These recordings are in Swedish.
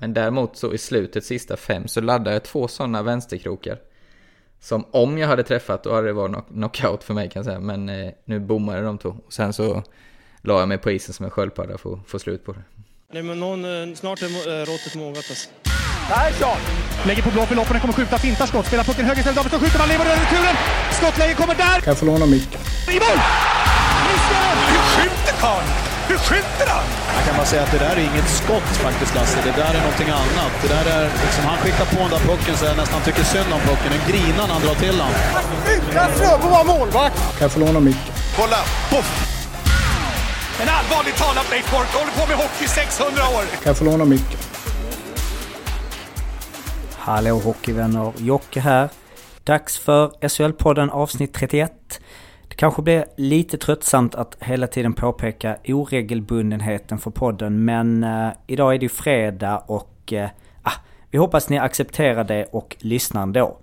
Men däremot så i slutet, sista fem, så laddade jag två sådana vänsterkrokar. Som om jag hade träffat, då hade det varit knockout för mig kan jag säga. Men eh, nu bommade de två. Och sen så la jag mig på isen som en sköldpadda för att få slut på det. Nej, men någon, eh, snart är eh, råttet mogat alltså. Persson! Lägger på blå för loppen, kommer skjuta, fintar skott, spelar pucken höger istället, Davidsson skjuter, man lever över returen! Skottläge kommer där! Kan jag få låna micken? I mål! Missar! Hur skjuter karln? Hur skjuter han? Jag kan bara säga att det där är inget skott faktiskt Lasse. Det där är någonting annat. Det där är liksom, han skickar på den där pucken så jag nästan tycker synd om pucken. En grina när han drar till den. Utan Fröbo var målvakt! Kan jag få låna micken? Kolla! Poff! En allvarligt talat Leif Boork, håller på med hockey i 600 år! Kan jag få låna micken? Hallå hockeyvänner, Jocke här. Dags för SHL-podden avsnitt 31. Kanske blir lite tröttsamt att hela tiden påpeka oregelbundenheten för podden men eh, idag är det ju fredag och eh, ah, vi hoppas ni accepterar det och lyssnar ändå.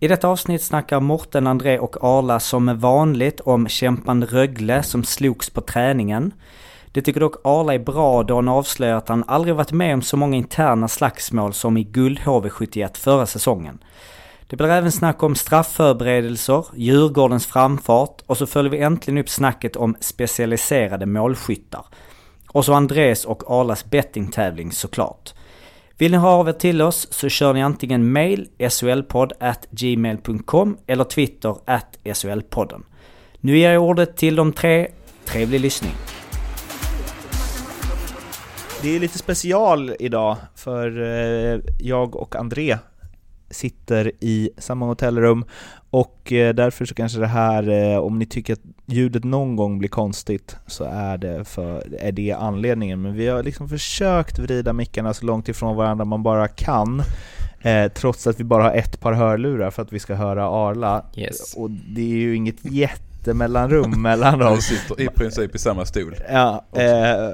I detta avsnitt snackar Morten, André och Arla som vanligt om kämpan Rögle som slogs på träningen. Det tycker dock Arla är bra då han avslöjar att han aldrig varit med om så många interna slagsmål som i Guld HV71 förra säsongen. Det blir även snack om straffförberedelser, Djurgårdens framfart och så följer vi äntligen upp snacket om specialiserade målskyttar. Och så Andres och Arlas bettingtävling såklart. Vill ni ha av er till oss så kör ni antingen mail solpodd gmail.com eller Twitter at solpodden. Nu ger jag ordet till de tre. Trevlig lyssning! Det är lite special idag för eh, jag och André sitter i samma hotellrum och eh, därför så kanske det här, eh, om ni tycker att ljudet någon gång blir konstigt så är det, för, är det anledningen. Men vi har liksom försökt vrida mickarna så långt ifrån varandra man bara kan. Eh, trots att vi bara har ett par hörlurar för att vi ska höra Arla. Yes. Och det är ju inget jättemellanrum mellan dem. Vi sitter i princip i samma stol. Ja, eh,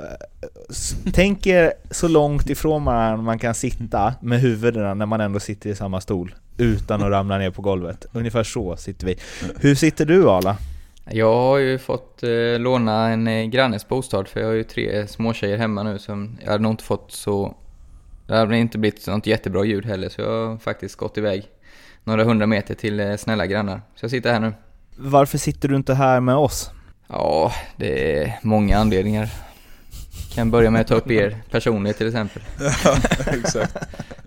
tänk er så långt ifrån varandra man kan sitta med huvudena när man ändå sitter i samma stol utan att ramla ner på golvet. Ungefär så sitter vi. Hur sitter du Arla? Jag har ju fått eh, låna en eh, grannes bostad för jag har ju tre småtjejer hemma nu som jag hade nog inte fått så... Det hade inte blivit något jättebra ljud heller så jag har faktiskt gått iväg några hundra meter till eh, snälla grannar. Så jag sitter här nu. Varför sitter du inte här med oss? Ja, det är många anledningar. Kan börja med att ta upp er personligt till exempel. Ja, exakt.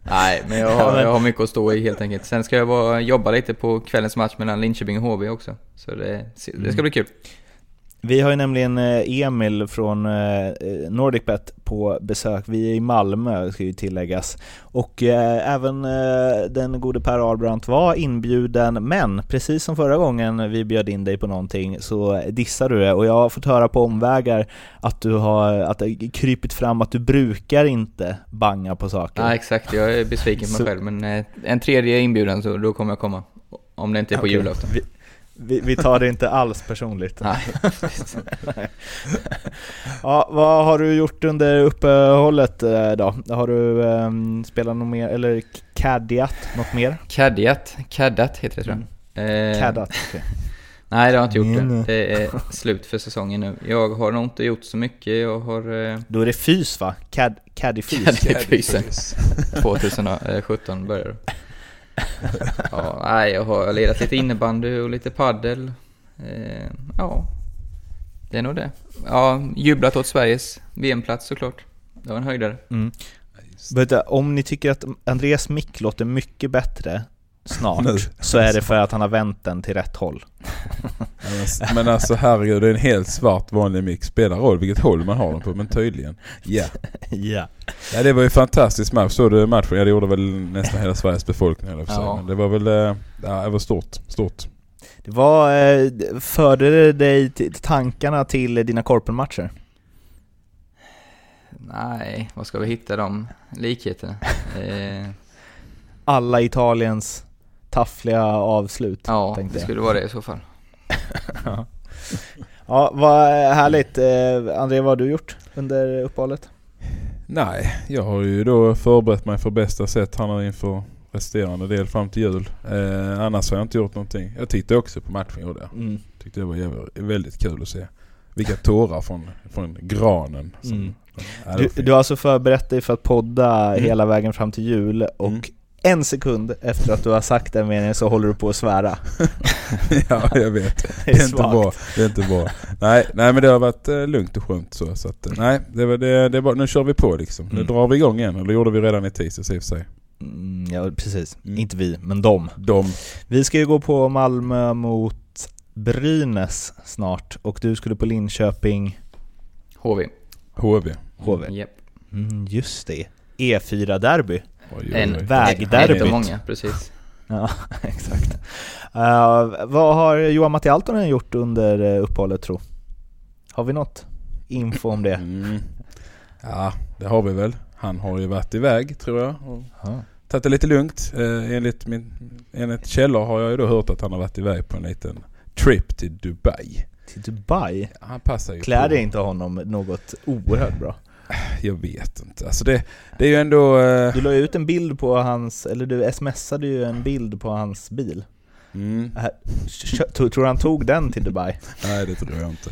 Nej, men jag har, jag har mycket att stå i helt enkelt. Sen ska jag bara jobba lite på kvällens match mellan Linköping och HV också. Så det, det ska bli kul. Vi har ju nämligen eh, Emil från eh, NordicBet på besök. Vi är i Malmö, ska ju tilläggas. Och eh, även eh, den gode Per Albrandt var inbjuden, men precis som förra gången vi bjöd in dig på någonting så dissar du det. Och jag har fått höra på omvägar att du har att det krypit fram att du brukar inte banga på saker. Ja, exakt. Jag är besviken på mig själv. Men eh, en tredje inbjudan så då kommer jag komma. Om det inte är på Okej. julafton. Vi, vi, tar det inte alls personligt. Nej. ja, vad har du gjort under uppehållet eh, då? Har du um, spelat något mer, eller caddiat något mer? Caddiat. Caddat heter det tror jag. Eh, Caddat, okej. Nej, det har jag inte gjort Mm. det. Det är slut för säsongen nu. Jag har nog inte gjort så mycket. Jag har... Eh, Då är det fys va? Cad, caddyfys? Caddyfysen. 2017 började det. Ja, nej, jag har lirat lite innebandy och lite paddel. Eh, ja, det är nog det. Ja, jublat åt Sveriges VM-plats såklart. Det var en höjdare. Mm. Om ni tycker att Andreas mick låter mycket bättre snart Nu. så är det för att han har vänt den till rätt håll. Men alltså herregud, det är en helt svart vanlig mick. Spelar roll vilket håll man har den på, men tydligen. Ja. ja. Ja det var ju fantastisk match. Såg du matchen? Ja det gjorde väl nästan hela Sveriges befolkning eller. Ja. Men det var väl, eh, ja det var stort. Stort. Det var, eh, förde det dig tankarna till dina korpenmatcher? Nej, vad ska vi hitta de likheterna? Eh, Alla Italiens taffliga avslut, ja, tänkte det jag. skulle vara det i så fall. Ja. ja, vad härligt. Eh, André, vad har du gjort under uppehållet? Nej, jag har ju då förberett mig för bästa sätt här nu inför resterande del fram till jul. Eh, annars har jag inte gjort någonting. Jag tittade också på matchen gjorde jag. Mm. Tyckte det var väldigt kul att se. Vilka tårar från, från granen som Mm. Du, du har alltså förberett dig för att podda Mm. hela vägen fram till jul och Mm. En sekund efter att du har sagt den meningen så håller du på att svära. ja, jag vet. Det Det är är inte bra. Det är inte bra. Nej, nej men det har varit eh, lugnt och skönt så. så att, eh, nej, det, var- det, det var, nu kör vi på liksom. Nu Mm. drar vi igång igen. Eller gjorde vi redan i tisdags i och för sig. Mm, ja, precis. Mm. Inte vi, men de. De. Vi ska ju gå på Malmö mot Brynäs snart och du skulle på Linköping HV. HV. HV. Japp. Mm, just det. E4-derby. Oj, oj, En oj. Vägderbyt. Ett många, precis. Ja, exakt. Uh, vad har Johan Matti Altonen gjort under uh, uppehållet tro? Har vi något info om det? Mm. Ja, det har vi väl. Han har ju varit iväg tror jag. Och Ja. tagit det lite lugnt. Eh, enligt, min, enligt källor har jag ju då hört att han har varit iväg på en liten trip till Dubai. Till Dubai? Han passar ju Klär det inte honom något oerhört bra? Jag vet inte. Alltså det, det är ju ändå... Eh, Du la ju ut en bild på hans, eller du smsade ju en bild på hans bil. mm, Äh, Tror du han tog den till Dubai? nej det tror jag inte.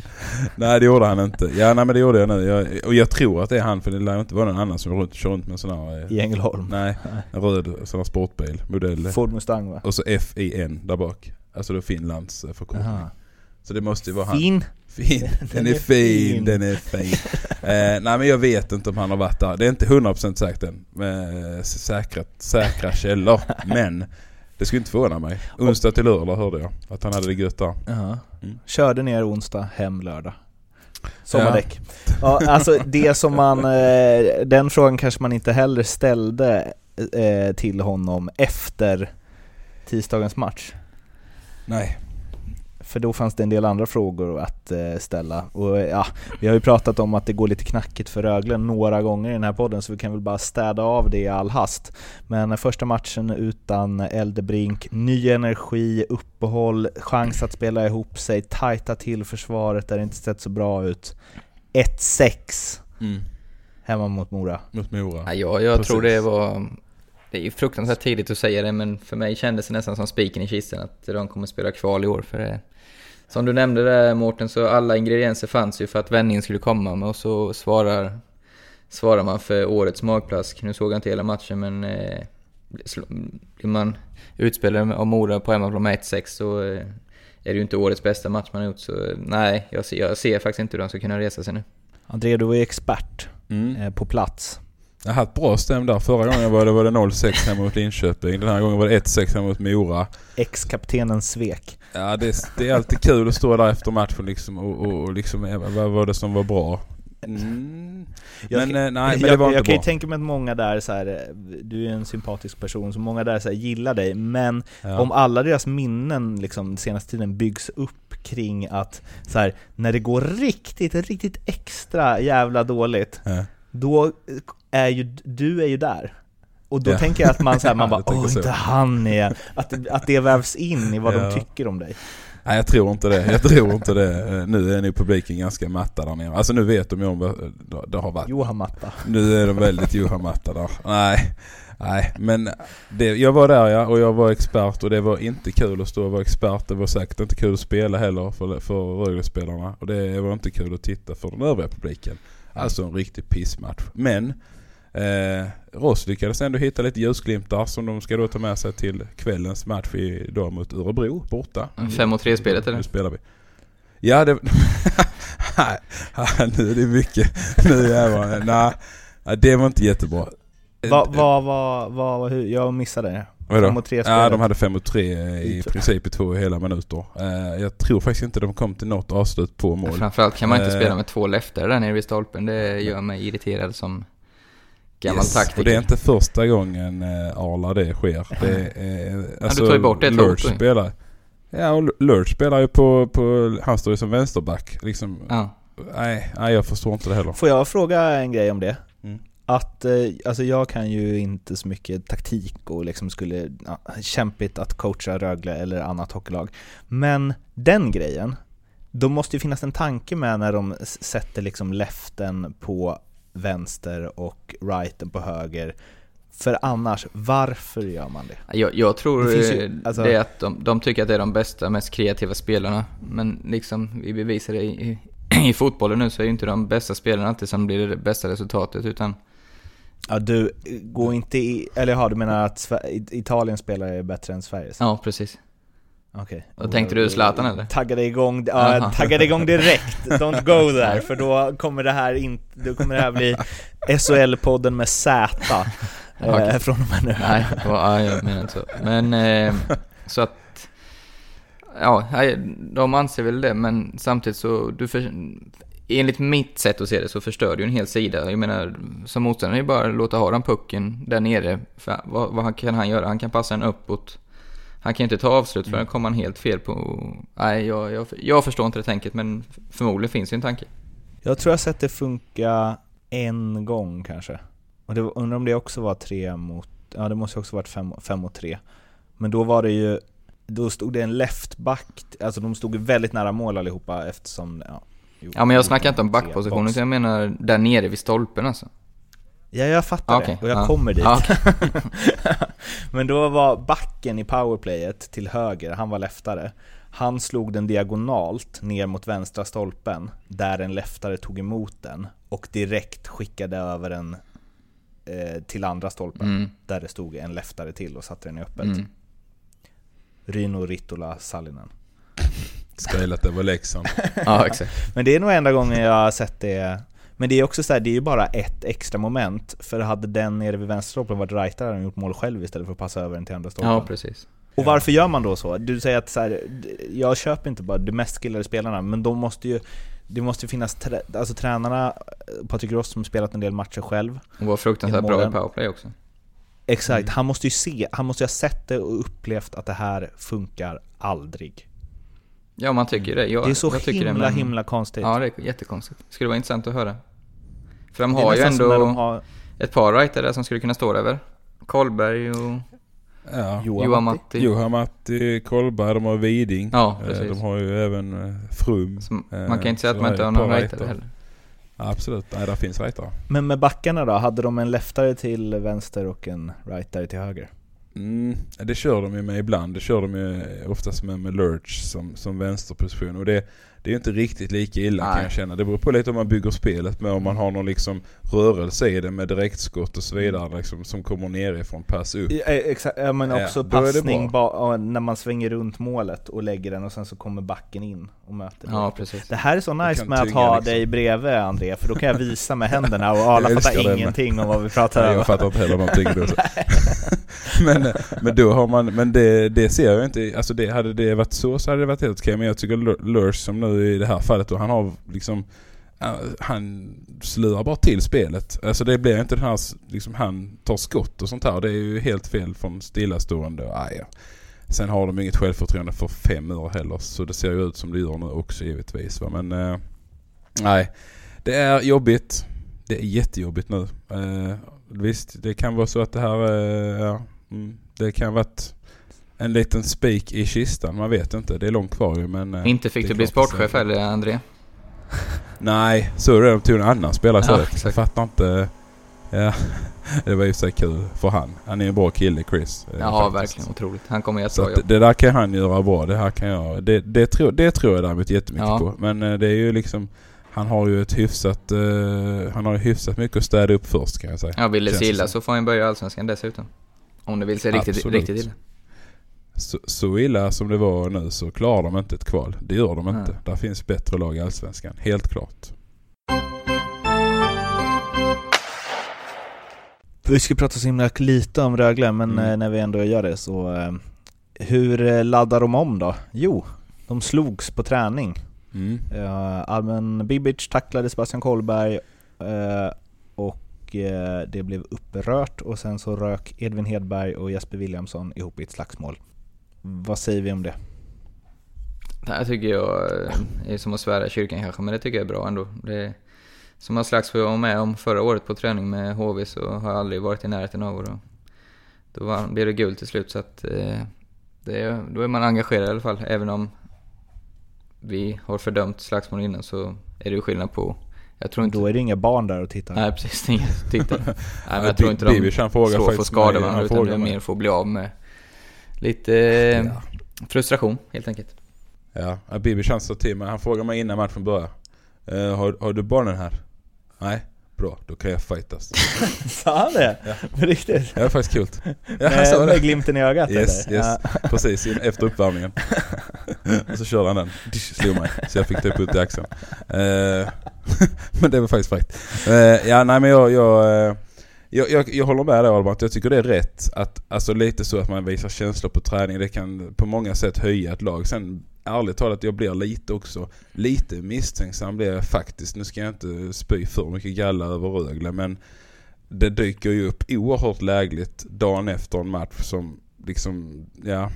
Nej det gjorde han inte. Ja nej men det gjorde jag nu. Jag, och jag tror att det är han för det lär inte vara någon annan som runt, kör runt med en sån här... Eh, I Ängelholm? nej, en röd sån här sportbil. Modell. Ford Mustang va? Och så FIN där bak. Alltså då Finlands eh, förkortning. Aha. Så det måste ju vara han. Fin? Fin. Den är fin, den är fin. eh, nej men jag vet inte om han har varit där. Det är inte 100% säkert än. Med säkra, säkra källor. Men det skulle inte förvåna mig. Onsdag till lördag hörde jag att han hade det gött där. Ja. Mm. Körde ner onsdag, hem lördag. Sommardäck. Ja. alltså det som man, eh, den frågan kanske man inte heller ställde eh, till honom efter tisdagens match. Nej. För då fanns det en del andra frågor att eh, ställa. Och ja, vi har ju pratat om att det går lite knackigt för Rögle några gånger i den här podden så vi kan väl bara städa av det i all hast. Men första matchen utan Eldebrink, ny energi, uppehåll, chans att spela ihop sig, tajta till försvaret där det inte sett så bra ut. 1-6 Mm. hemma mot Mora. Mot Mora. Ja, jag jag tror det var... Det är ju fruktansvärt tidigt att säga det, men för mig kändes det nästan som spiken i kisten att de kommer spela kval i år. För det, som du nämnde där Mårten, så alla ingredienser fanns ju för att vändningen skulle komma och så svarar, svarar man för årets magplask. Nu såg jag inte hela matchen, men eh, blir man utspelad av Mora på hemmaplan med 1-6 så eh, är det ju inte årets bästa match man har gjort. Så nej, jag ser, jag ser faktiskt inte hur de ska kunna resa sig nu. André, du var ju expert Mm. eh, på plats. Jag har haft bra stäm där. Förra gången var det, var det 0-6 hemma mot Linköping. Den här gången var det 1-6 hemma mot Mora. Ex-kaptenen svek. Ja det, är- det är alltid kul att stå där efter matchen liksom och, och, och liksom, vad var det som var bra? Mm. Jag Men eh, nej, men jag, jag inte kan ju tänka mig att många där så här, eh, du är en sympatisk person, så många där så här, gillar dig, men Ja. om alla deras minnen liksom senaste tiden byggs upp kring att så här, när det går riktigt, riktigt extra jävla dåligt, Ja. då är ju, du är ju där. Och då Ja. tänker jag att man, så här, man bara åh så. inte han är, att, att det vävs in i vad Ja. de tycker om dig. Nej jag tror inte det. Jag tror inte det. Eh, Nu är nog publiken ganska matta där nere. Alltså nu vet de ju om vad det- har varit. Johan Matta. Nu är de väldigt Johan-matta där. Nej, nej men det, jag var där ja och jag var expert och det var inte kul att stå och vara expert. Det var säkert inte kul att spela heller för, för Rögle-spelarna. Och det var inte kul att titta för den övriga publiken. Alltså en riktig pissmatch. Men eh, Ross lyckades ändå hitta lite ljusglimtar som de ska då ta med sig till kvällens match idag mot Örebro borta. Fem mot tre spelet eller? Nu spelar vi. Ja det... Nu är det mycket. Nu jävlar. Nej, det var inte jättebra. Vad, vad, vad, vad, hur, jag missade det. Vadå? Fem mot tre Ja, spelet. de hade 5 mot 3 i I- princip i två hela minuter. Eh, Jag tror faktiskt inte de kom till något avslut på mål. Framförallt kan man inte Eh, spela med två leftare där nere vid stolpen. Det gör mig irriterad som gammal Yes, taktiker. Och det är inte första gången eh, Arla det sker. Det är, alltså, tar ju bort ett Lurch ju. spelar. Ja, och Lurch spelar ju på, på... Han står ju som vänsterback. Liksom, Ja. nej, nej, jag förstår inte det heller. Får jag fråga en grej om det? Mm. Att, eh, alltså jag kan ju inte så mycket taktik och liksom skulle, ja, kämpigt att coacha Rögle eller annat hockeylag. Men den grejen, då måste ju finnas en tanke med när de sätter liksom leften på vänster och righten på höger. För annars, varför gör man det? Jag, jag tror Det ju- eh, alltså- det är att de, de tycker att det är de bästa, mest kreativa spelarna. Men liksom, vi bevisade i, i, i fotbollen nu så är ju inte de bästa spelarna alltid som blir det bästa resultatet utan Ja, du, gå inte i... Eller ja, du menar att Italiens spelare är bättre än Sveriges? ja precis. Okej. Och tänkte du Zlatan, eller? Taggade igång, ja, jag taggade igång direkt. Don't go there, för då kommer det här inte, då kommer det här bli SHL-podden med Z. eh, Okej. från och med nu. Nej, ja, jag menar inte så. Men eh, så att... Ja, de anser väl det, men samtidigt så... Du för, enligt mitt sätt att se det så förstör du en hel sida. Jag menar, som motståndare är det bara att låta ha den pucken där nere. För vad, vad kan han göra? Han kan passa den uppåt. Han kan ju inte ta avslut för Mm. kommer han helt fel på... Nej, jag, jag, jag förstår inte det tänket, men förmodligen finns ju en tanke. Jag tror jag sett det funka en gång kanske. Och det undrar om det också var tre mot, ja det måste också varit fem, fem mot tre. Men då var det ju, då stod det en leftback, alltså de stod väldigt nära mål allihopa eftersom, ja. jo, Ja, men jag snackar inte om backpositionen, jag menar där nere vid stolpen alltså. Ja, jag fattar okej. det och jag Ja. kommer dit. Ah, Men då var backen i powerplayet till höger, han var leftare. Han slog den diagonalt ner mot vänstra stolpen, där en leftare tog emot den och direkt skickade över den eh, till andra stolpen, Mm. där det stod en leftare till och satte den i öppet. Mm. Ryno Rittola Sallinen. Skrev att det var Leksand. Ja, exakt. Men det är nog enda gången jag har sett det. Men det är också så här, det är ju bara ett extra moment. För hade den nere vid vänsterstolpen varit rightare hade han gjort mål själv istället för att passa över den till andra stolpen. Ja, precis. Och varför gör man då så? Du säger att så här, jag köper inte bara de mest skillade spelarna, men de måste ju det måste finnas, trä, alltså tränarna, Patrik Ross som spelat en del matcher själv Och var fruktansvärt bra i powerplay också. Exakt, Mm. han måste ju se, han måste ju ha sett det och upplevt att det här funkar aldrig. Ja, man tycker det. Jag, det är så jag himla det, men- himla konstigt. Ja, det är jättekonstigt. Skulle vara intressant att höra. För de har ju ändå har ett par rightare där som skulle kunna stå över. Karlberg och Ja. Johan Matti. Johan Matti, Kolberg, de har Widing. Ja, Eh, precis. De har ju även eh, Frum. Eh, man kan inte säga så att man inte har någon rightare. heller. Absolut, nej där finns rightare. Men med backarna då, hade de en leftare till vänster och en rightare till höger? Mm, det kör de ju med ibland. Det kör de ju oftast med, med Lurch som, som vänsterposition. Och det, det är ju inte riktigt lika illa kan Nej. jag känna. Det beror på lite om man bygger spelet med om man har någon liksom rörelse i det med direktskott och så vidare liksom, som kommer nerifrån, pass upp. Ja, Exakt, ja, men Ja, också det passning ba- ja, när man svänger runt målet och lägger den och sen så kommer backen in och möter Ja, precis. Det här är så nice kan med att ha liksom. dig bredvid André, för då kan jag visa med händerna och alla fattar det med. ingenting om vad vi pratar Nej, om. jag fattar inte heller någonting då. Men, men då har man, men det, det ser jag inte, alltså det, hade det varit så så hade det varit helt okej. Men jag tycker Lur- Lurch som nu i det här fallet och han har liksom han slurar bara till spelet. Alltså det blir inte den här, liksom han tar skott och sånt här. Det är ju helt fel från stillastående och ja. Sen har de inget självförtroende för fem år heller. Så det ser ju ut som det gör nu också givetvis. Va? Men eh, nej, det är jobbigt. Det är jättejobbigt nu. Eh, visst, det kan vara så att det här, eh, ja, mm, det kan vara att en liten spik i kistan. Man vet inte. Det är långt kvar ju men... eh, Inte fick du bli sportchef heller, André. Nej, så är det. De tog en annan spelare Ja, istället. exakt. Jag fattar inte. Ja, det var ju så kul för han. Han är en bra kille, Chris. eh, Ja, faktiskt. verkligen. Otroligt. Han kommer ett Så jobb. det där kan han göra bra. Det här kan jag... Det, det, tror, det tror jag däremot jättemycket Ja. på. Men eh, det är ju liksom... Han har ju ett hyfsat... eh, han har ju hyfsat mycket att städa upp först kan jag säga. Ja, vill det det illa så får han börja Allsvenskan dessutom. Om det vill se riktigt, Absolut. riktigt illa. Så, så illa som det var nu så klarar de inte ett kval. Det gör de inte. Där finns bättre lag i Allsvenskan. Helt klart. Vi ska prata så himla lite om Rögle, men Mm. eh, när vi ändå gör det så... eh, Hur eh, laddar de om då? Jo, de slogs på träning. Mm. Uh, Almen Bibic tacklade Sebastian Kollberg och det blev upprört och sen så rök Edvin Hedberg och Jesper Williamson ihop i ett slagsmål. Vad säger vi om det? Det här tycker jag eh, är som att svära i kyrkan kanske, men det tycker jag är bra ändå. Det är, som jag slags var jag med om förra året på träning med HV så har jag aldrig varit i närheten av och då, då var, blev det guld till slut så att eh, det, är- då är man engagerad i alla fall. Även om vi har fördömt slagsmål innan så är det ju skillnad på... Jag tror inte... Då är det inga barn där och tittar. Nej precis, som tittar. Nej men Ja, jag tror inte de slår för skada varandra utan det är mer för att bli av med lite Ja. frustration helt enkelt. Ja, ja, Bibi sa till mig, han frågade mig innan matchen började. Eh, har, har du barnen här? Nej? Bra, då kan jag fightas. Sa han det? Ja. På riktigt? Det är faktiskt kul. Ja, med, med glimten i ögat Yes, eller? yes. Precis, in- efter uppvärmningen. och så körde han den. Slog mig. Så jag fick typ ut i axeln. Eh, men det var faktiskt fräckt. Eh, ja, nej men jag... jag jag, jag, jag håller med dig Albert, jag tycker det är rätt att, alltså lite så att man visar känslor på träning, det kan på många sätt höja ett lag. Sen ärligt talat, jag blir lite också, lite misstänksam blir jag faktiskt. Nu ska jag inte spy för mycket galla över Rögle men det dyker ju upp oerhört lägligt dagen efter en match som liksom, ja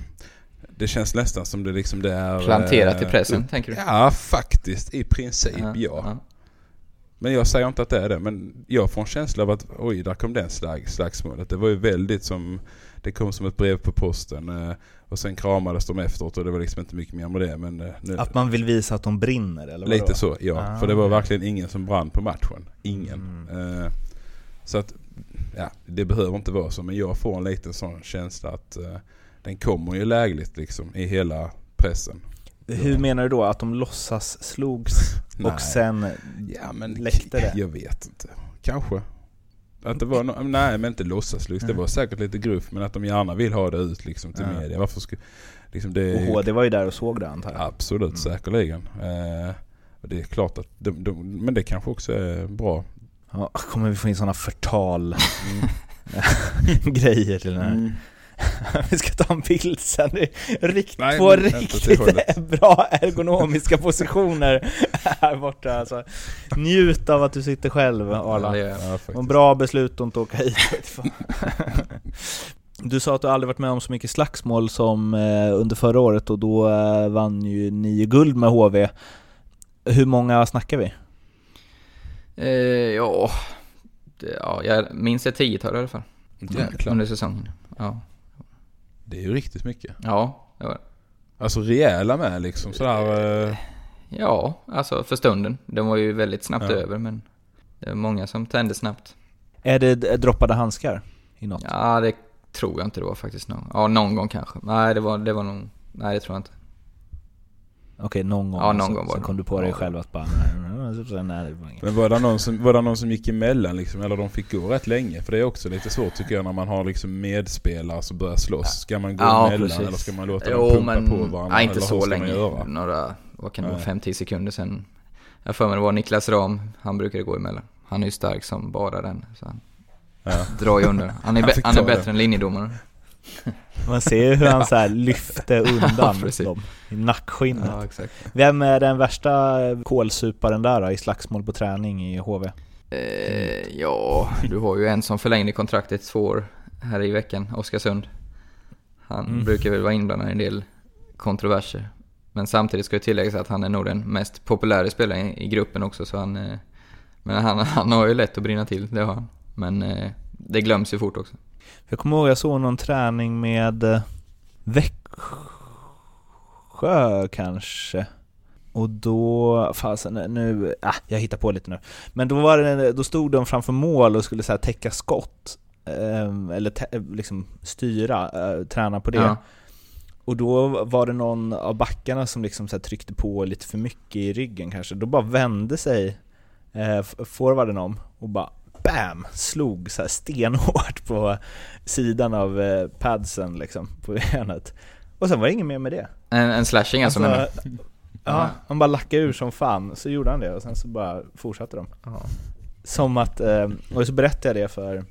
det känns nästan som det liksom det är... Planterat i eh, pressen, tänker du? Ja, faktiskt. I princip, ja. ja. Men jag säger inte att det är det. Men jag får en känsla av att oj, där kom den slag, slagsmålet. Det var ju väldigt som... Det kom som ett brev på posten. eh, Och sen kramades de efteråt och det var liksom inte mycket mer med det. Men eh, nu, Att man vill visa att de brinner eller vadå? Lite så, ja. Ah. För det var verkligen ingen som brann på matchen. Ingen. Eh, Så att, ja, det behöver inte vara så. Men jag får en liten sån känsla att den kommer ju lägligt liksom i hela pressen. Hur menar du då? Att de låtsas slogs Nej. och sen Ja men läckte det? jag vet inte. Kanske. Att det var no nej men inte låtsaslust. Det Nej. var säkert lite gruff men att de gärna vill ha det ut liksom till Ja. media. Varför skulle... Liksom det Och HD var ju där och såg det antar jag? Absolut, Mm. säkerligen. Eh, det är klart att de, de, men det kanske också är bra. Ja, kommer vi få in sådana förtal Mm. grejer till den här? Mm. vi ska ta en bild sen. Rikt, Nej, två men riktigt bra ergonomiska positioner här borta. Alltså, njut av att du sitter själv Ja, Arla. Ja, faktiskt. Och bra beslut att inte åka hit. Du sa att du aldrig varit med om så mycket slagsmål som eh, under förra året och då eh, vann ju ni guld med HV. Hur många snackar vi? Eh, ja, ja, jag minns ett tiotal i alla fall. Jäklar. Under säsongen. Ja, Det är ju riktigt mycket. ja det var det. Alltså rejäla med liksom sådär. Eh, Ja, alltså för stunden. De var ju väldigt snabbt Ja. över men det var många som tände snabbt. Är det droppade handskar i något? Ja, det tror jag inte det var faktiskt. Någon. Ja, någon gång kanske. Nej, det var, det var nog... Nej, det tror jag inte. Okej, någon gång. Ja, någon så, gång var Sen det. kom du på dig Ja. själv att bara, nej, nej, nej, nej, det var inget. Men var det, någon som, var det någon som gick emellan liksom? Eller de fick gå rätt länge? För det är också lite svårt tycker jag när man har liksom medspelare som börjar slåss. Ska man gå Ja, emellan precis. eller ska man låta dem Jo, pumpa men på varandra? nej, inte så länge. Några, vad kan det vara, Nej. 5-10 sekunder sen. Jag för mig det var Niklas Ram, han brukade gå emellan. Han är ju stark som bara den. Så han Ja. drar ju undan. Han är, Han han är ta det. bättre än linjedomaren. Man ser ju hur han så lyfte undan Ja, dem i nackskinnet. Ja, exakt. Vem är den värsta kålsuparen där då, i slagsmål på träning i HV? Eh, ja, du har ju en som förlängde kontraktet två år här i veckan, Oskarsund. Han Mm. brukar väl vara inblandad i en del kontroverser. Men samtidigt ska jag tillägga att han är nog den mest populära spelaren i, i gruppen också, så han... Eh, men han, han har ju lätt att brinna till, det har han. Men eh, det glöms ju fort också. Jag kommer ihåg jag såg någon träning med eh, Växjö kanske. Och då, fasen nu, ah, jag hittar på lite nu. Men då, var det, då stod de framför mål och skulle så här täcka skott. Eh, eller tä, liksom styra, eh, träna på det. Ja. Och då var det någon av backarna som liksom så tryckte på lite för mycket i ryggen kanske. Då bara vände sig eh, forwarden om och bara BAM! Slog så här stenhårt på sidan av eh, padsen liksom, på benet. Och sen var det inget mer med det. En, en slashing alltså, Alltså, ja, han bara lackade ur som fan, så gjorde han det och sen så bara fortsatte de. Som att, eh, och så berättade jag det för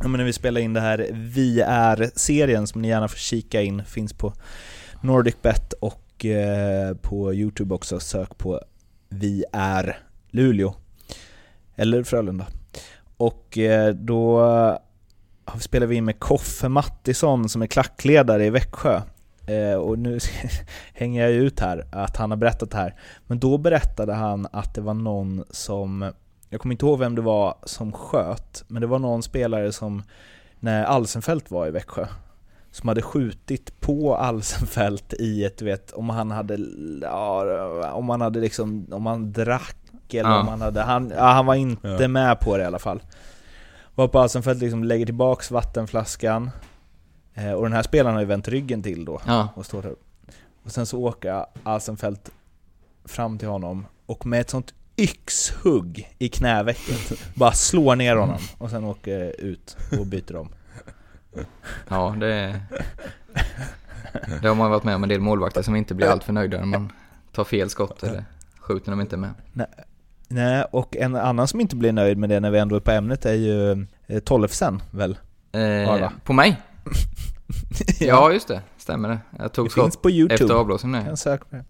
Ja men när vi spelar in det här Vi är-serien som ni gärna får kika in, finns på NordicBet och eh, på Youtube också, sök på Vi är Luleå eller Frölunda. Och eh, då spelade spelar vi in med Koffe Mattisson som är klackledare i Växjö. Eh, och nu hänger jag ut här att han har berättat det här. Men då berättade han att det var någon som jag kommer inte ihåg vem det var som sköt, men det var någon spelare som, när Alsenfelt var i Växjö, som hade skjutit på Alsenfelt i ett, du vet, om han hade, ja, om han hade liksom, om han drack eller Ja. om han hade, han, ja, han var inte Ja. med på det i alla fall. Varpå Alsenfelt liksom lägger tillbaks vattenflaskan, eh, och den här spelaren har ju vänt ryggen till då, Ja. och står där. Och sen så åker Alsenfelt fram till honom och med ett sånt yxhugg i knävecket bara slår ner honom och sen åker ut och byter om. Ja, det... Det har man varit med om en del målvakter som inte blir alltför nöjda när man tar fel skott eller skjuter när de inte med. Nej, och en annan som inte blir nöjd med det när vi ändå är på ämnet är ju eh, Tollefsen väl? Eh, på mig? ja, just det. Stämmer det. Jag tog Det finns på Youtube. efter avblåsning Kan nu. söka på det.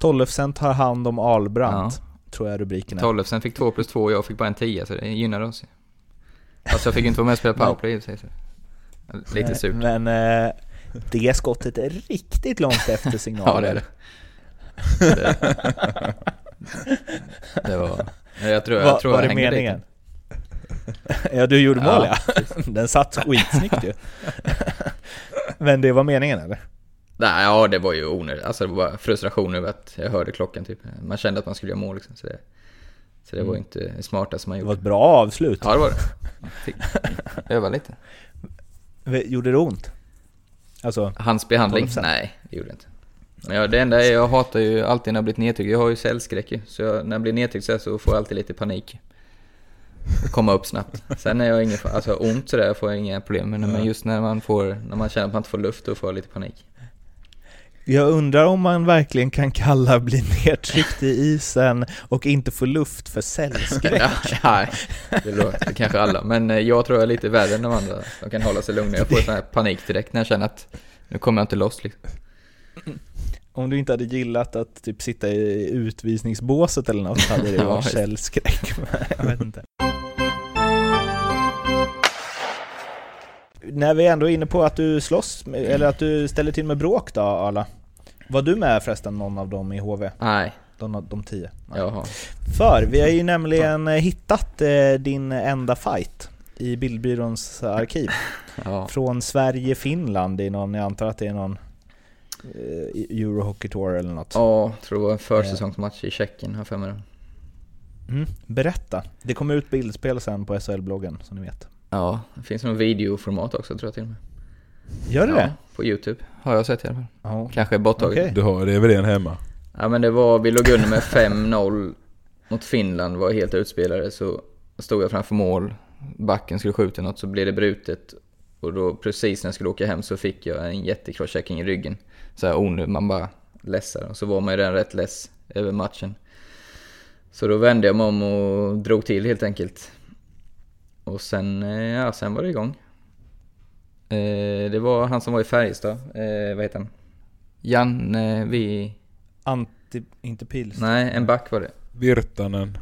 Tollefsen tar hand om Ahlbrant, tror jag rubriken är. Tollefsen fick 2 plus 2 och jag fick bara en 10 så det gynnade oss. Alltså jag fick inte vara med och spela powerplay i sig. Lite Nej, surt. Men eh, det skottet är riktigt långt efter signalen. Ja, det är det. Det, det var... Jag tror, jag Var, tror var jag det meningen? dit. ja, du gjorde mål ja. Ja, Den satt skitsnyggt ju. Men det var meningen eller? Nej, ja det var ju onödigt. Alltså det var bara frustration över att jag hörde klockan typ. Man kände att man skulle göra mål liksom. Så det, så det var ju inte det smartaste man Det var gjorde. ett bra avslut. Ja, det var det. Fick öva lite. Gjorde det ont? Alltså, Hans behandling? 12%. Nej, det gjorde det inte. Jag, det enda är, jag hatar ju alltid när jag blivit nedtryckt. Jag har ju cellskräck. Så jag, när jag blir nedtryckt så, så får jag alltid lite panik. Komma upp snabbt. Sen är jag ingen, alltså ont sådär får jag inga problem med. Men just när man får, när man känner att man inte får luft, då får jag lite panik. jag undrar om man verkligen kan kalla bli nedtryckt i isen och inte få luft för cellskräck. Ja, nej, det låter kanske alla. Men eh, jag tror jag är lite värre än de andra. De kan hålla sig lugna. Jag får sån här panik direkt när jag känner att nu kommer jag inte loss liksom. Om du inte hade gillat att typ sitta i utvisningsbåset eller något hade det varit just. cellskräck. jag vet inte. När vi ändå är inne på att du slåss, eller att du ställer till med bråk då Arla. Var du med förresten någon av dem i HV? Nej, De, de tio? Nej. jaha. För vi har ju nämligen hittat eh, din enda fight i Bildbyråns arkiv. Ja. Från Sverige-Finland i någon, jag antar att det är någon eh, Eurohockey Tour eller något. Ja, tror det var en försäsongsmatch i Tjeckien, har jag för mig det. Mm. Berätta. Det kommer ut bildspel sen på SHL-bloggen som ni vet. Ja, det finns nog videoformat också tror jag till och med. Gör det ja, det? På YouTube har jag sett i alla fall. Ja. Kanske borttaget. Okej. Du har DVD hemma? Ja men det var, vi låg under med 5-0 mot Finland, var helt utspelade så stod jag framför mål, backen skulle skjuta något så blev det brutet. Och då precis när jag skulle åka hem så fick jag en jättekrochchecking i ryggen. Så här onödigt, man bara lässar. Och så var man ju redan rätt less över matchen. Så då vände jag mig om och drog till helt enkelt. Och sen, eh, ja sen var det igång. Eh, det var han som var i Färjestad, eh, vad heter han? Janne, vi... Anti, inte pils. Nej, en back var det. Virtanen?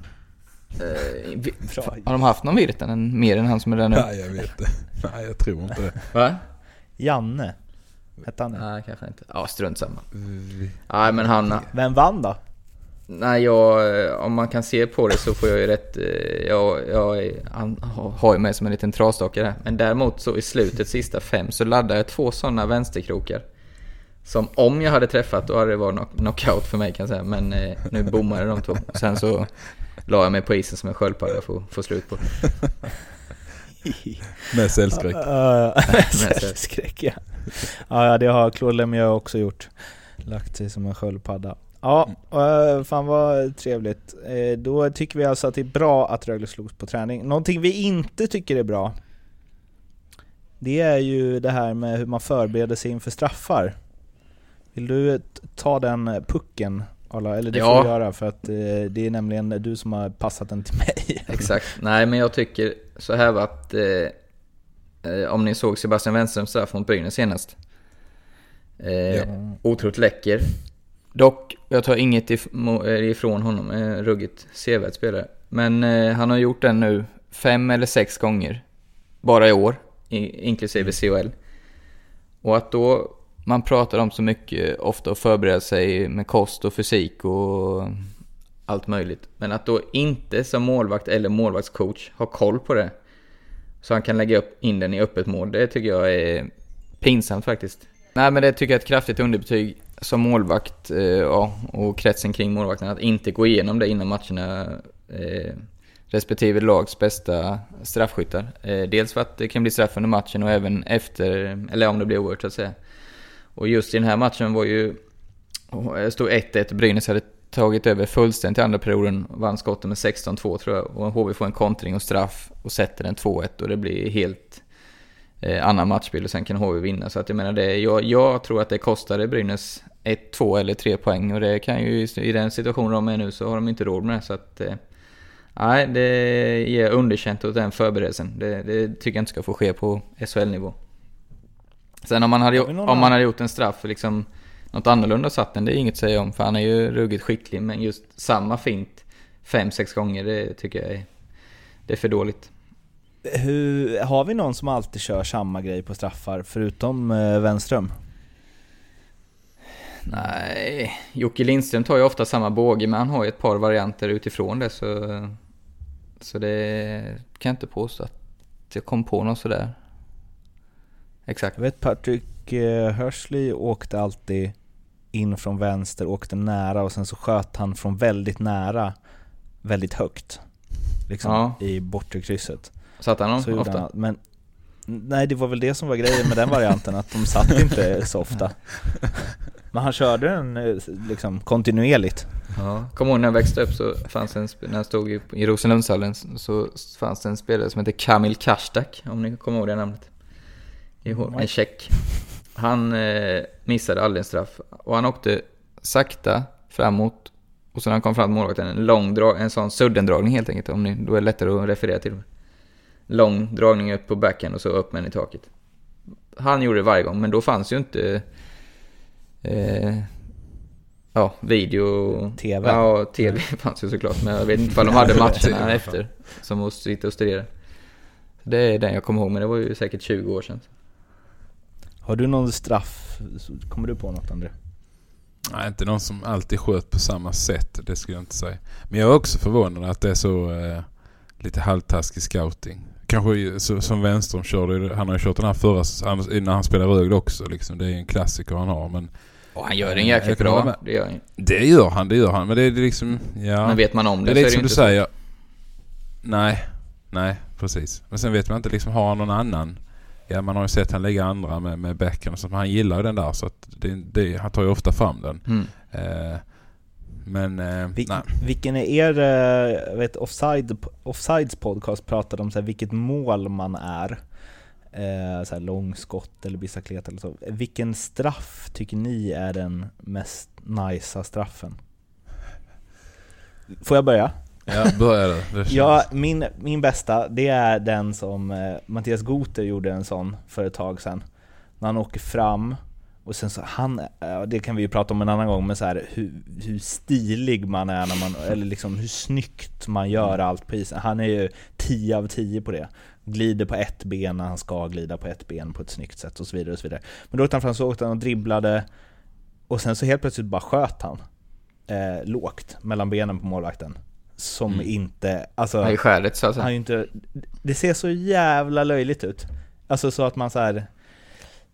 Eh, har de haft någon Virtanen mer än han som är där nu? Nej, jag vet det. Nej, jag tror inte det. Va? Janne. Hette han det? Nej, kanske inte. Ja, strunt samma. Nej, men han... Vem vann då? Nej, jag, eh, om man kan se på det så får jag ju rätt... eh, Jag, jag han har- ju mig som en liten trasdockare här. Men däremot så i slutet, sista fem, så laddade jag två sådana vänsterkrokar. Som om jag hade träffat, då hade det varit knock- knockout för mig kan jag säga. Men eh, nu bommade de två. Sen så la jag mig på isen som en sköldpadda för att få slut på. Med cellskräck. Uh, Cellskräck ja. ja. Ja, det har Claude Lemieux också gjort. Lagt sig som en sköldpadda. Ja, eh, fan vad trevligt. Eh, Då tycker vi alltså att det är bra att Rögle slogs på träning. Någonting vi inte tycker är bra, det är ju det här med hur man förbereder sig inför straffar. Vill du t- ta den pucken Arla? Eller det Ja. får du göra för att eh, det är nämligen du som har passat den till mig. Exakt. Nej, men jag tycker så här att... Eh, eh, om ni såg Sebastian Wenströms straff mot Brynäs senast. Eh, Ja. Otroligt läcker. Dock, jag tar inget eh, ifrån honom. Eh, ruggigt sevärd spelare. Men eh, han har gjort den nu fem eller sex gånger. Bara i år. I, inklusive CHL. Och att då man pratar om så mycket ofta och förbereda sig med kost och fysik och allt möjligt. Men att då inte som målvakt eller målvaktscoach ha koll på det. Så han kan lägga upp in den i öppet mål. Det tycker jag är pinsamt faktiskt. Nej men det tycker jag är ett kraftigt underbetyg som målvakt eh, ja, och kretsen kring målvakten. Att inte gå igenom det innan matcherna. Eh, respektive lags bästa straffskyttar. Eh, dels för att det kan bli straff under matchen och även efter, eller om det blir oerhört så att säga. Och just i den här matchen var ju, det stod 1-1, Brynäs hade tagit över fullständigt i andra perioden. Vann skotten med 16-2 tror jag. Och HV får en kontring och straff och sätter den 2-1 och det blir helt eh, annan matchbild och sen kan HV vinna. Så att jag menar, det, jag, jag tror att det kostade Brynäs 1, 2 eller 3 poäng och det kan ju i den situationen de är nu så har de inte råd med det. Så att, eh, nej, det ger underkänt åt den förberedelsen. Det, det tycker jag inte ska få ske på SHL-nivå. Sen om man hade, om man hade gjort en straff liksom något annorlunda satt den, det är inget att säga om. För han är ju ruggigt skicklig, men just samma fint fem, sex gånger, det tycker jag är, det är för dåligt. Hur, har vi någon som alltid kör samma grej på straffar, förutom eh, Wenström? Nej, Jocke Lindström tar ju ofta samma båge, men han har ju ett par varianter utifrån det, så... Så det kan jag inte påstå att jag kom på något sådär. Exakt. Jag vet Patrick eh, Hursley åkte alltid in från vänster, åkte nära och sen så sköt han från väldigt nära väldigt högt. Liksom Ja. i bortre krysset. Satt han dem ofta? han, men nej det var väl det som var grejen med den varianten, att de satt inte så ofta. Men han körde den eh, liksom kontinuerligt. Ja. Kommer ihåg när jag växte upp så fanns en, när jag stod i, i Rosenlundshallen så fanns det en spelare som hette Kamil Kastak, om ni kommer ihåg det namnet. I hår- En tjeck. Han eh, missade aldrig en straff och han åkte sakta framåt och så när han kom fram till målvakten en lång drag, en sån suddendragning helt enkelt, om ni, då är det lättare att referera till det. Lång dragning upp på backen och så upp med den i taket. Han gjorde det varje gång, men då fanns ju inte eh, ja, video... TV. Ja, TV fanns ju såklart, men jag vet inte om de hade matcherna efter. Som att sitta och studera. Det är den jag kommer ihåg, men det var ju säkert 20 år sedan. Har du någon straff? Kommer du på något André? Nej, inte någon som alltid sköt på samma sätt, det skulle jag inte säga. Men jag är också förvånad att det är så eh, lite halvtaskig scouting. Kanske så, som Wenström körde, han har ju kört den här förra, han, när han spelade Rögle också liksom. Det är en klassiker han har men Och han gör den jäkligt bra, det gör han det gör han, det gör han. Men det är liksom, ja. Men vet man om det, det är så är det som ju du inte säger. Nej, nej precis. Men sen vet man inte liksom, har han någon annan? Ja man har ju sett han lägga andra med, med bäcken men han gillar ju den där så det, det, han tar ju ofta fram den. så. Mm. Eh, men eh, Vil- nej. vilken är er, eh, vet Offside, Offsides podcast pratade om så här, vilket mål man är. Eh, så här, långskott eller bicicleta eller så. Vilken straff tycker ni är den mest nicea straffen? Får jag börja? Ja, börja. Det känns- Ja, min, min bästa, det är den som eh, Mattias Goter gjorde en sån för ett tag sedan. När han åker fram och sen så han, ja, det kan vi ju prata om en annan gång, men så här, hur, hur stilig man är när man, eller liksom hur snyggt man gör allt på isen. Han är ju 10 av 10 på det. Glider på ett ben när han ska glida på ett ben på ett snyggt sätt och så vidare och så vidare. Men då åkte han fram, så åkte han och dribblade och sen så helt plötsligt bara sköt han eh, lågt mellan benen på målvakten. Som Mm. inte, alltså Han är så att han är inte, det ser så jävla löjligt ut. Alltså så att man så här.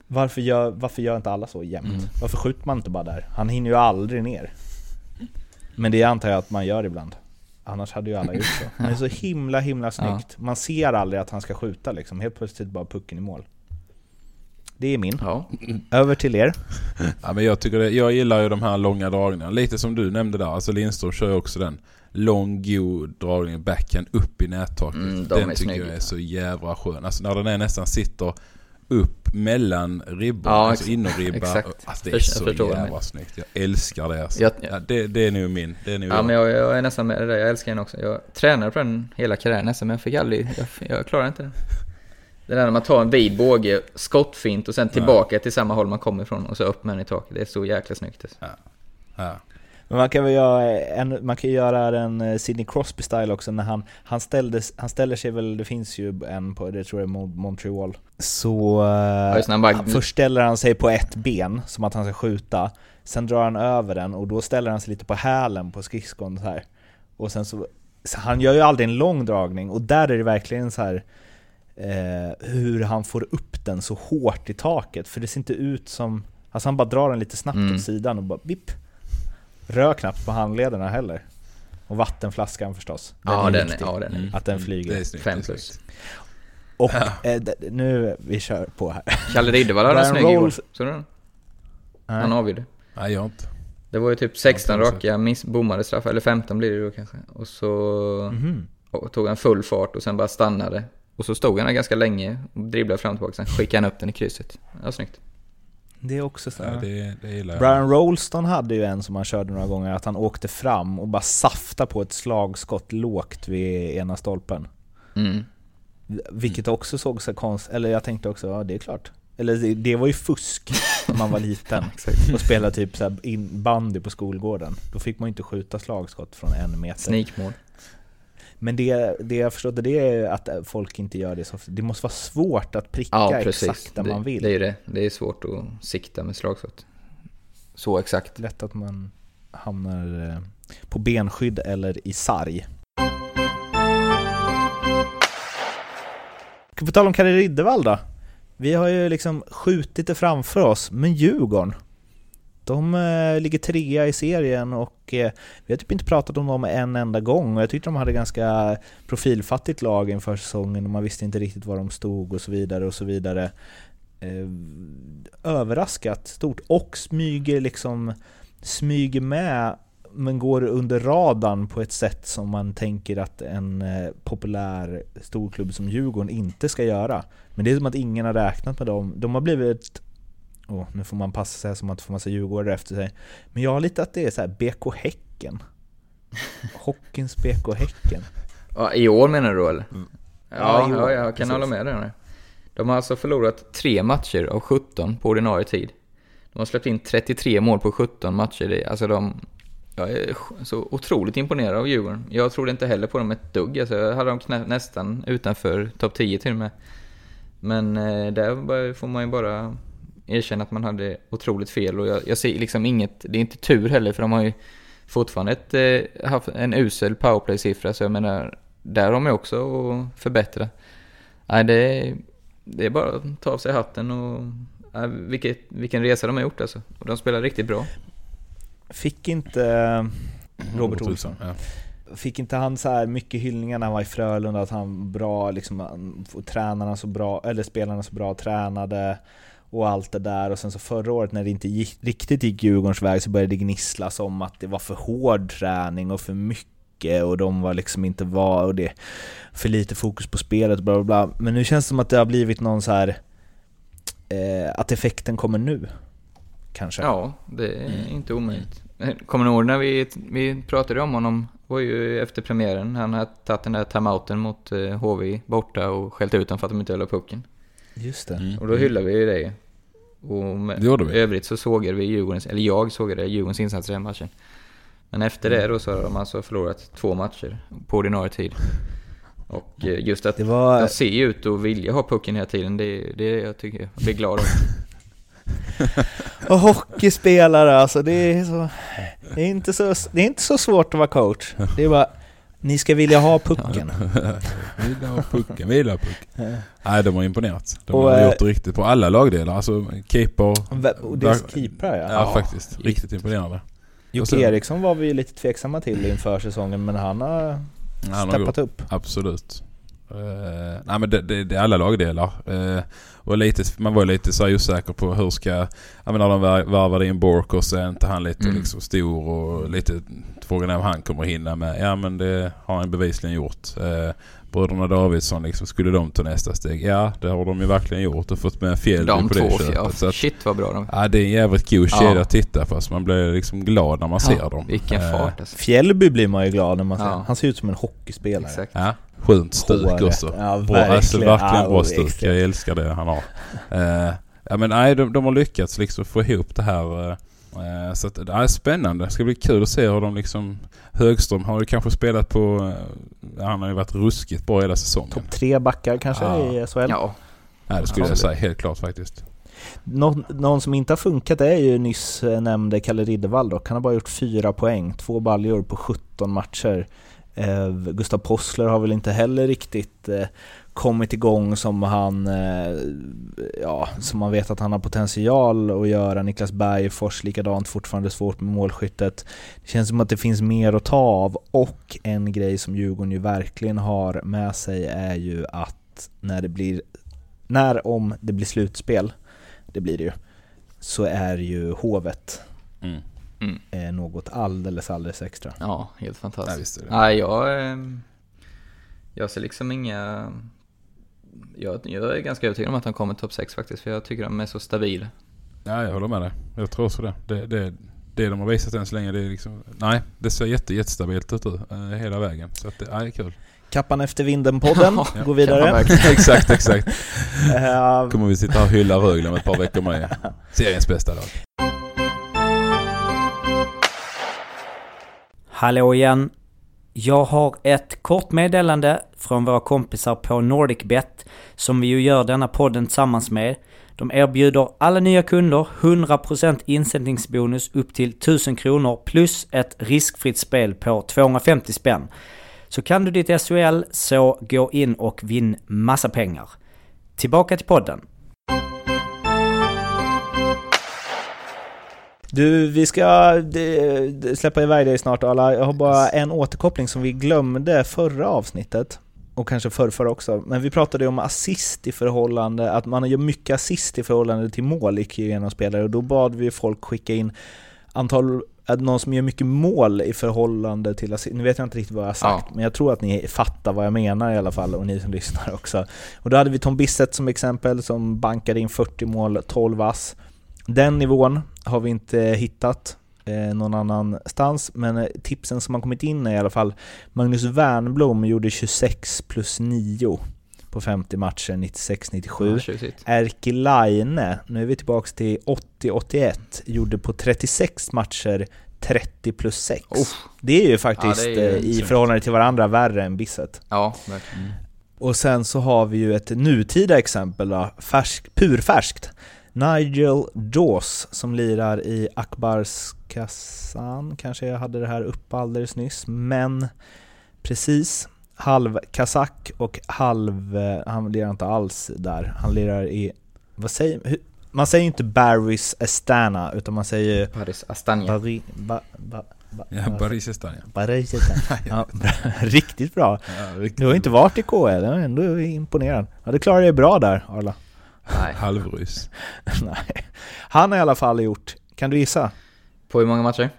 Varför gör, varför gör inte alla så jämt? Mm. Varför skjuter man inte bara där? Han hinner ju aldrig ner. Men det antar jag att man gör ibland. Annars hade ju alla gjort så. Men det är så himla himla snyggt. Man ser aldrig att han ska skjuta liksom. Helt plötsligt bara pucken i mål. Det är min. Ja. Över till er. Ja, men jag, tycker det, jag gillar ju de här långa dragningarna. Lite som du nämnde där. Alltså Lindström kör ju också den. Lång, god dragning, backhand upp i nättaket. Mm, de den tycker snygga. jag är så jävla skön. Alltså när den är nästan sitter upp mellan ribbor, Ja, alltså innerribba. exakt. Alltså det är så jag jävla snyggt. Jag älskar det alltså. Jag- ja, det, det är nog min. Det är nog Ja, men jag, jag är nästan med det där. Jag älskar den också. Jag tränade på den hela karriären nästan, men jag fick aldrig... Jag, jag klarar inte den. Det där när man tar en vid båge, skottfint och sen tillbaka till samma håll man kommer ifrån och så upp med den i taket. Det är så jäkla snyggt. Alltså. ja. Men man kan väl göra en, man kan göra den eh, Sidney Crosby style också när han, han, ställdes, han ställer sig väl, det finns ju en på, det tror jag är Mon- Montreal. Så eh, han bara- först ställer han sig på ett ben som att han ska skjuta. Sen drar han över den och då ställer han sig lite på hälen på skridskon så här. Och sen så, så han gör ju aldrig en lång dragning och där är det verkligen så här eh, hur han får upp den så hårt i taket. För det ser inte ut som, alltså han bara drar den lite snabbt Mm. åt sidan och bara vipp. Rör knappt på handlederna heller. Och vattenflaskan förstås. Den Ja, är den, viktig. ja, den är... Att den flyger. Det är snyggt. Fem det är plus. Och eh, d- nu, vi kör på här. Kalle Riddervall hade en snygg. Rolls- Såg du den? Han avgjorde. Nej, jag inte. Det var ju typ 16 Ja, på något raka miss, bommade straffar, eller 15 blir det då kanske. Och så Mhm. och tog han full fart och sen bara stannade. Och så stod han där ganska länge och dribblade fram och tillbaka. Sen skickade han upp den i krysset. Ja, snyggt. Det är också så. Ja, det, det. Brian Rolston hade ju en som han körde några gånger, att han åkte fram och bara saftade på ett slagskott lågt vid ena stolpen. Mm. Vilket också såg så konstigt, eller jag tänkte också, ja det är klart. Eller det, det var ju fusk när man var liten och spelade typ så här in bandy på skolgården. Då fick man ju inte skjuta slagskott från en meter. Sneakmål. Men det, det jag förstått det är att folk inte gör det så ofta. Det måste vara svårt att pricka Ja, exakt där det, man vill. Det är det. Det är svårt att sikta med slagskott. Så exakt. lätt att man hamnar eh, på benskydd eller i sarg. På tal om Kalle Riddervall då. Vi har ju liksom skjutit det framför oss, men Djurgården de eh, ligger trea i serien och eh, vi har typ inte pratat om dem en enda gång och jag tyckte de hade ganska profilfattigt lag inför säsongen och man visste inte riktigt var de stod och så vidare och så vidare. Eh, överraskat stort och smyger liksom smyger med men går under radarn på ett sätt som man tänker att en eh, populär storklubb som Djurgården inte ska göra. Men det är som att ingen har räknat med dem. De har blivit oh, nu får man passa sig som att få massa djurgårdare efter sig. Men jag har lite att det är så här BK Häcken. Hockeyns BK Häcken. Ja, I år menar du eller? Ja, Ja, år, ja, jag kan precis. hålla med dig där. De har alltså förlorat tre matcher av 17 på ordinarie tid. De har släppt in 33 mål på 17 matcher. Alltså de... Jag är så otroligt imponerad av Djurgården. Jag trodde inte heller på dem ett dugg. Alltså jag hade dem knä, nästan utanför topp 10 till och med. Men eh, där får man ju bara erkänna att man hade otroligt fel. Och jag, jag ser liksom inget... Det är inte tur heller för de har ju fortfarande ett, eh, haft en usel powerplay-siffra. Så jag menar, där har de ju också att förbättra. Nej, det är, det är bara att ta av sig hatten och... Nej, vilket, vilken resa de har gjort alltså. Och de spelar riktigt bra. Fick inte eh, Robert Olsson, Ja. fick inte han så här mycket hyllningar när han var i Frölunda att han bra, liksom, tränarna så bra, eller spelarna så bra tränade och allt det där och sen så förra året när det inte gick, riktigt gick Djurgårdens väg så började det gnisslas om att det var för hård träning och för mycket och de var liksom inte var och det för lite fokus på spelet och bla bla bla. Men nu känns det som att det har blivit någon så här eh, att effekten kommer nu. Kanske. Ja, det är inte omöjligt. Kommer ni ihåg när vi, vi pratade om honom? var ju efter premiären. Han hade tagit den där timeouten mot eh, HV borta och skällt ut dem för att de inte höll upp pucken. Just det. Mm. Och då hyllade vi ju det. Och med, Det gjorde vi. övrigt så sågade vi Djurgårdens, eller jag sågade Djurgårdens insatser i den matchen. Men efter det då så har de alltså förlorat två matcher på ordinarie tid. Och eh, just att Det var... de ser ju ut att vilja ha pucken hela tiden, det, det är det jag tycker jag blir glad av. Och hockeyspelare alltså, det är så... Det är, inte så, det är inte så svårt att vara coach. Det är bara, ni ska vilja ha pucken. Vi vill ha pucken, vi vill ha pucken. Nej, de har imponerat. De Och, har eh, gjort det riktigt på alla lagdelar. Alltså keeper. Och det är keeprar ja. Ja, faktiskt. Riktigt imponerande. Och Jocke Eriksson var vi ju lite tveksamma till inför säsongen, men han har Han har gjort steppat upp. Absolut. Uh, nej men det, det, det är alla lagdelar. Uh, och lite, man var lite så här osäker på hur ska... Jag menar de var- varvade in Bork och är inte han lite Mm. liksom stor och lite... Frågan är om han kommer hinna med. Ja men det har han bevisligen gjort. Uh, bröderna Davidsson liksom, skulle de ta nästa steg? Ja det har de ju verkligen gjort och fått med Fjällby De på två, det ja, köpet. Så att, shit vad bra de ja det är en jävligt god Ja. kedja att titta på. Så man blir liksom glad när man ser dem. Vilken Eh, fart alltså. Fjällby blir man ju glad när man ser. Ja. Han ser ut som en hockeyspelare. Exakt. Ja, skönt stuk också. Ja, Bra, alltså, verkligen. verkligen Ja, bra stuk. Jag älskar det han har. Eh, ja men nej, de, de har lyckats liksom få ihop det här. eh, så att, det är spännande. Det ska bli kul att se hur de liksom... Högström har ju kanske spelat på... han har ju varit ruskigt bra hela säsongen. Topp tre backar kanske Ja. i SHL. Ja, Nej, det skulle jag säga helt klart faktiskt. Någon, någon som inte har funkat är ju nyss eh, nämnde Kalle Riddervall dock. Han har bara gjort fyra poäng, två baljor på 17 matcher. Eh, Gustav Possler har väl inte heller riktigt eh, kommit igång som han, eh, ja, som man vet att han har potential att göra. Niklas Bergfors likadant, fortfarande svårt med målskyttet. Det känns som att det finns mer att ta av och en grej som Djurgården ju verkligen har med sig är ju att när det blir, när om det blir slutspel det blir det ju, så är ju Hovet Mm. Mm. eh, något alldeles, alldeles extra. Ja, helt Ja, fantastiskt. visst är det. Nej, jag... ehm, Jag ser liksom inga... Jag, jag är ganska övertygad om att han kommer topp 6 faktiskt, för jag tycker de är så stabila. Ja, jag håller med dig. Jag tror också det. Det, det, det de har visat än så länge, det är liksom... Nej, det ser jätte, jättestabilt ut eh, hela vägen. Så att det ja, det är kul. Kappan efter vinden-podden Ja, man vidare. exakt, exakt. Eh, Kommer vi sitta och hylla Rögle om ett par veckor med. Seriens bästa lag. Hallå igen! Jag har ett kort meddelande från våra kompisar på NordicBet som vi ju gör denna podden tillsammans med. De erbjuder alla nya kunder 100% insättningsbonus upp till 1000 kronor plus ett riskfritt spel på 250 spänn. Så kan du ditt SHL så gå in och vinn massa pengar. Tillbaka till podden. Du, vi ska släppa iväg dig snart alla. Jag har bara en återkoppling som vi glömde förra avsnittet. Och kanske förrförra också. Men vi pratade ju om assist i förhållande, att man gör mycket assist i förhållande till mål gick ju igenom spelare. Och då bad vi folk skicka in antal, att någon som gör mycket mål i förhållande till assist. Nu vet jag inte riktigt vad jag har sagt, Ja. men jag tror att ni fattar vad jag menar i alla fall, och ni som lyssnar också. Och då hade vi Tom Bissett som exempel, som bankade in 40 mål, 12 ass. Den nivån har vi inte hittat eh, någon annanstans, men eh, tipsen som har kommit in är i alla fall Magnus Wernbloom gjorde 26 plus 9 på 50 matcher 96-97. Ja, tjusigt. Erkki Laine, nu är vi tillbaka till 80-81, gjorde på 36 matcher 30 plus 6. Oh. Det är ju faktiskt Ja, är eh, i förhållande till varandra värre än Bisset. Ja, verkligen. Och sen så har vi ju ett nutida exempel då, färsk, purfärskt. Nigel Dawes som lirar i Akbars Kazan, kanske jag hade det här uppe alldeles nyss, men precis halv kazack och halv, eh, han lirar inte alls där, han lirar i, vad säger, man säger inte Barrys Astana utan man säger Paris Astana. Barry, ba, ba, ba, Ja, Paris Astana. Ja, bra. riktigt bra. Ja, riktigt. Du har inte varit i KL, jag är ändå imponerad. Ja, du klarar dig bra där, Arla. Nej. Halvrys. Nej. Han har i alla fall gjort, kan du gissa? På hur många matcher?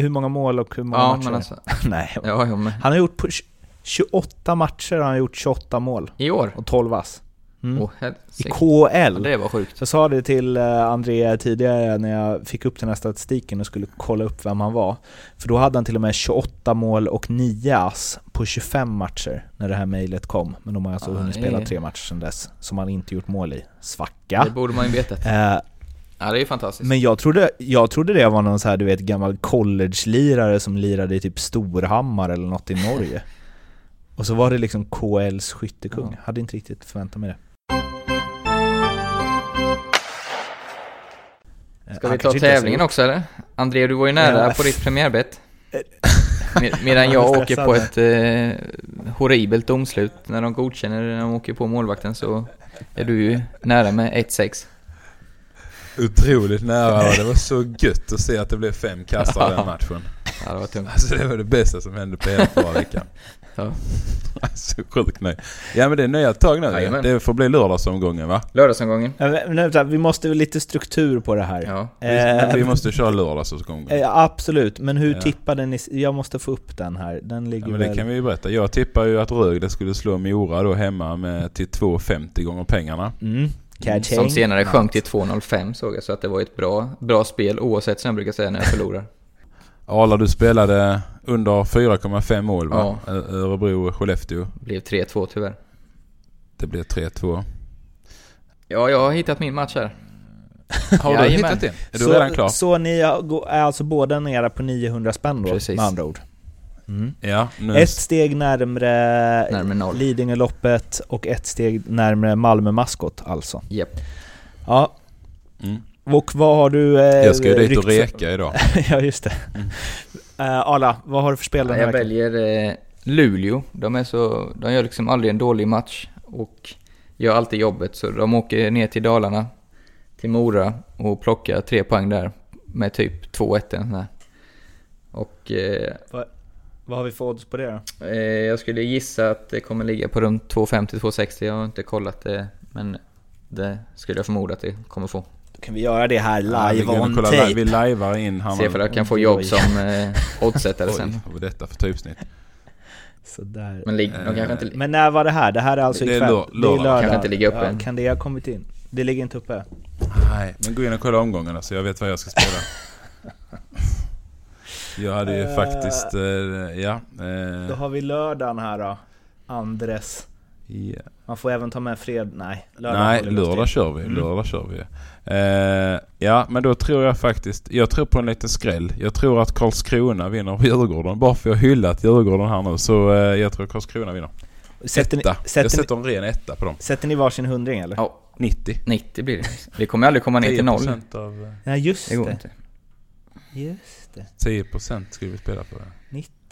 Hur många mål och hur många Ja, matcher? men alltså. Nej. Ja, men. Han har gjort på tj- 28 matcher har han gjort 28 mål I år? och 12 ass. Mm. Åh, I. KL. Det var sjukt. Jag sa det till eh, André tidigare när jag fick upp den här statistiken och skulle kolla upp vem han var. För då hade han till och med 28 mål och 9 ass på 25 matcher när det här mejlet kom. Men de har alltså Ja, hunnit spela tre matcher sedan dess, som han inte gjort mål i. Svacka. Det borde man ju vetat. Eh, Ja, det är fantastiskt. Men jag trodde, jag trodde det var någon så här, du vet, gammal college-lirare som lirade i typ Storhammar eller något i Norge. Och så var det liksom KLs skyttekung. Ja. Hade inte riktigt förväntat mig det. Ska vi ta tävlingen också eller? André, du var ju nära Ja. på ditt premiärbett. Med, medan jag åker på ett eh, horribelt domslut. När de godkänner när de åker på målvakten så är du ju nära med 1-6. Otroligt nära. Det var så gött att se att det blev fem kastare i den matchen. Ja, det var tungt. Alltså det var det bästa som hände på hela förra veckan. Ja. Alltså sjukt nöjd. Ja men det är nya tag nu. Jajamän. Det får bli lördagsomgången va? Lördagsomgången. Men, vi måste väl lite struktur på det här. Ja. Eh, Vi måste köra lördagsomgången. eh, absolut, men hur Ja. tippade ni? Jag måste få upp den här. Den ligger Ja, men det väl... kan vi ju berätta. Jag tippar ju att Rögle skulle slå Mora då hemma med till 2,50 gånger pengarna. Mm. Catching. Som senare sjönk till 2.05 såg jag, så att det var ett bra, bra spel oavsett som jag brukar säga när jag förlorar. Arla du spelade under 4,5 mål va? Ö- Örebro-Skellefteå. Blev 3-2 tyvärr. Det blev 3-2. Ja, jag har hittat min match här. Har du Jajamän. hittat det? Är du så, redan klar? Så ni är alltså båda nere på 900 spänn då, Precis. med andra ord? Mm. Ja, nu... Ett steg närmre, Närmare noll. Lidingöloppet och ett steg närmre Malmö-maskot alltså. Japp. Ja, Mm. och vad har du... Eh, Jag ska ju dit och reka idag. ja, just det. Mm. Eh, Arla, vad har du för spel den här jag veckan? väljer eh, Luleå. De, är så, de gör liksom aldrig en dålig match och gör alltid jobbet. Så de åker ner till Dalarna, till Mora och plockar tre poäng där med typ 2-1 eller sån där. Och eh, Vad har vi för odds på det då? eh, jag skulle gissa att det kommer ligga på runt 2,50-2,60. Jag har inte kollat det, men det skulle jag förmoda att det kommer få. Kan vi göra det här Ja, vi live och on tape? li- Vi lajvar in Hammar. Se för att jag kan få jobb som eh, oddsättare sen. Oj, vad är detta för typsnitt? Sådär. Men kanske inte... Men när var det här? Det här är alltså Det är ikväll? lör- lördag. Kanske inte ligger uppe ja, än. Kan det ha kommit in? Det ligger inte uppe? Nej, men gå in och kolla omgångarna så jag vet vad jag ska spela. jag hade ju Eh. faktiskt, eh, ja. Då Eh, har vi lördagen här då. Andres. Ja. Man får även ta med fred... Nej, lördag Nej, lördag kör vi. Mm. Lördag kör vi. Eh, ja, men då tror jag faktiskt... Jag tror på en liten skräll. Jag tror att Karlskrona vinner på Djurgården. Bara för att jag har hyllat Djurgården här nu. Så eh, jag tror Karlskrona vinner. Sätter ni, etta. sätter, jag ni, sätter en ren etta på dem. sätter ni varsin hundring eller? Ja, 90. 90 blir det. Vi kommer aldrig komma ner till noll. 10% av... eh, Nej, just Det går det. inte. Just det. 10% skulle vi spela på.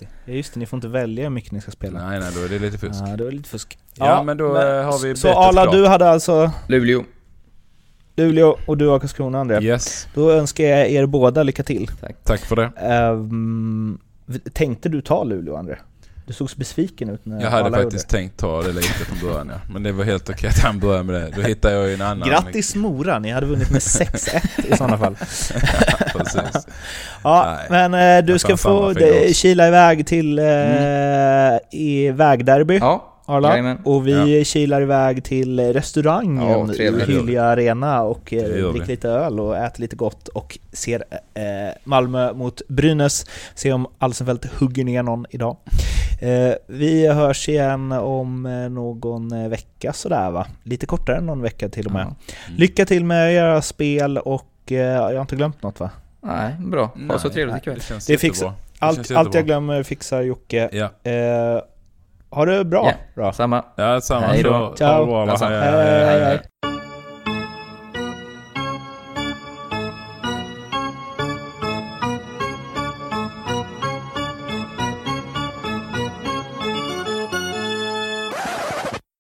90. Ja just det, ni får inte välja hur mycket ni ska spela. Nej, nej, då är det lite fusk. Ja, det var lite fusk. Ja, men då, eh, har vi Så bettet Arla, klart. du hade alltså Luleå. Luleå och du har Karlskrona André. Yes, Då önskar jag er båda lycka till. tack för det. Ehm, tänkte du ta Luleå André? Du såg så besviken ut när Jag hade Arla faktiskt tänkt ta det lite från början ja. Men det var helt okej att han började med det. Då hittade jag ju en gjorde annan. Grattis Mora, ni hade vunnit med 6-1 i sådana fall. Precis. Ja, Nej. men eh, du ska få kila iväg till eh, i vägderby. Ja, Arla. jajamän. Och vi kilar iväg till restaurangen Ja, i. Hylja Arena och eh, dricker lite öl och äter lite gott och ser eh, Malmö mot Brynäs. Se om Alsenfelt hugger ner någon idag. Eh, vi hörs igen om eh, någon eh, vecka sådär va? Lite kortare än någon vecka till och med. Ja. Lycka till med era spel och jag har inte glömt något va? Nej, bra. Ha så trevligt ikväll. Det känns Det fixar- Det Allt, känns allt jag glömmer fixar Jocke. Ja, Eh, ha det bra. Ja. bra. Samma. ja samma. Hej då. Så, ha det Ciao. hej, hej. hej.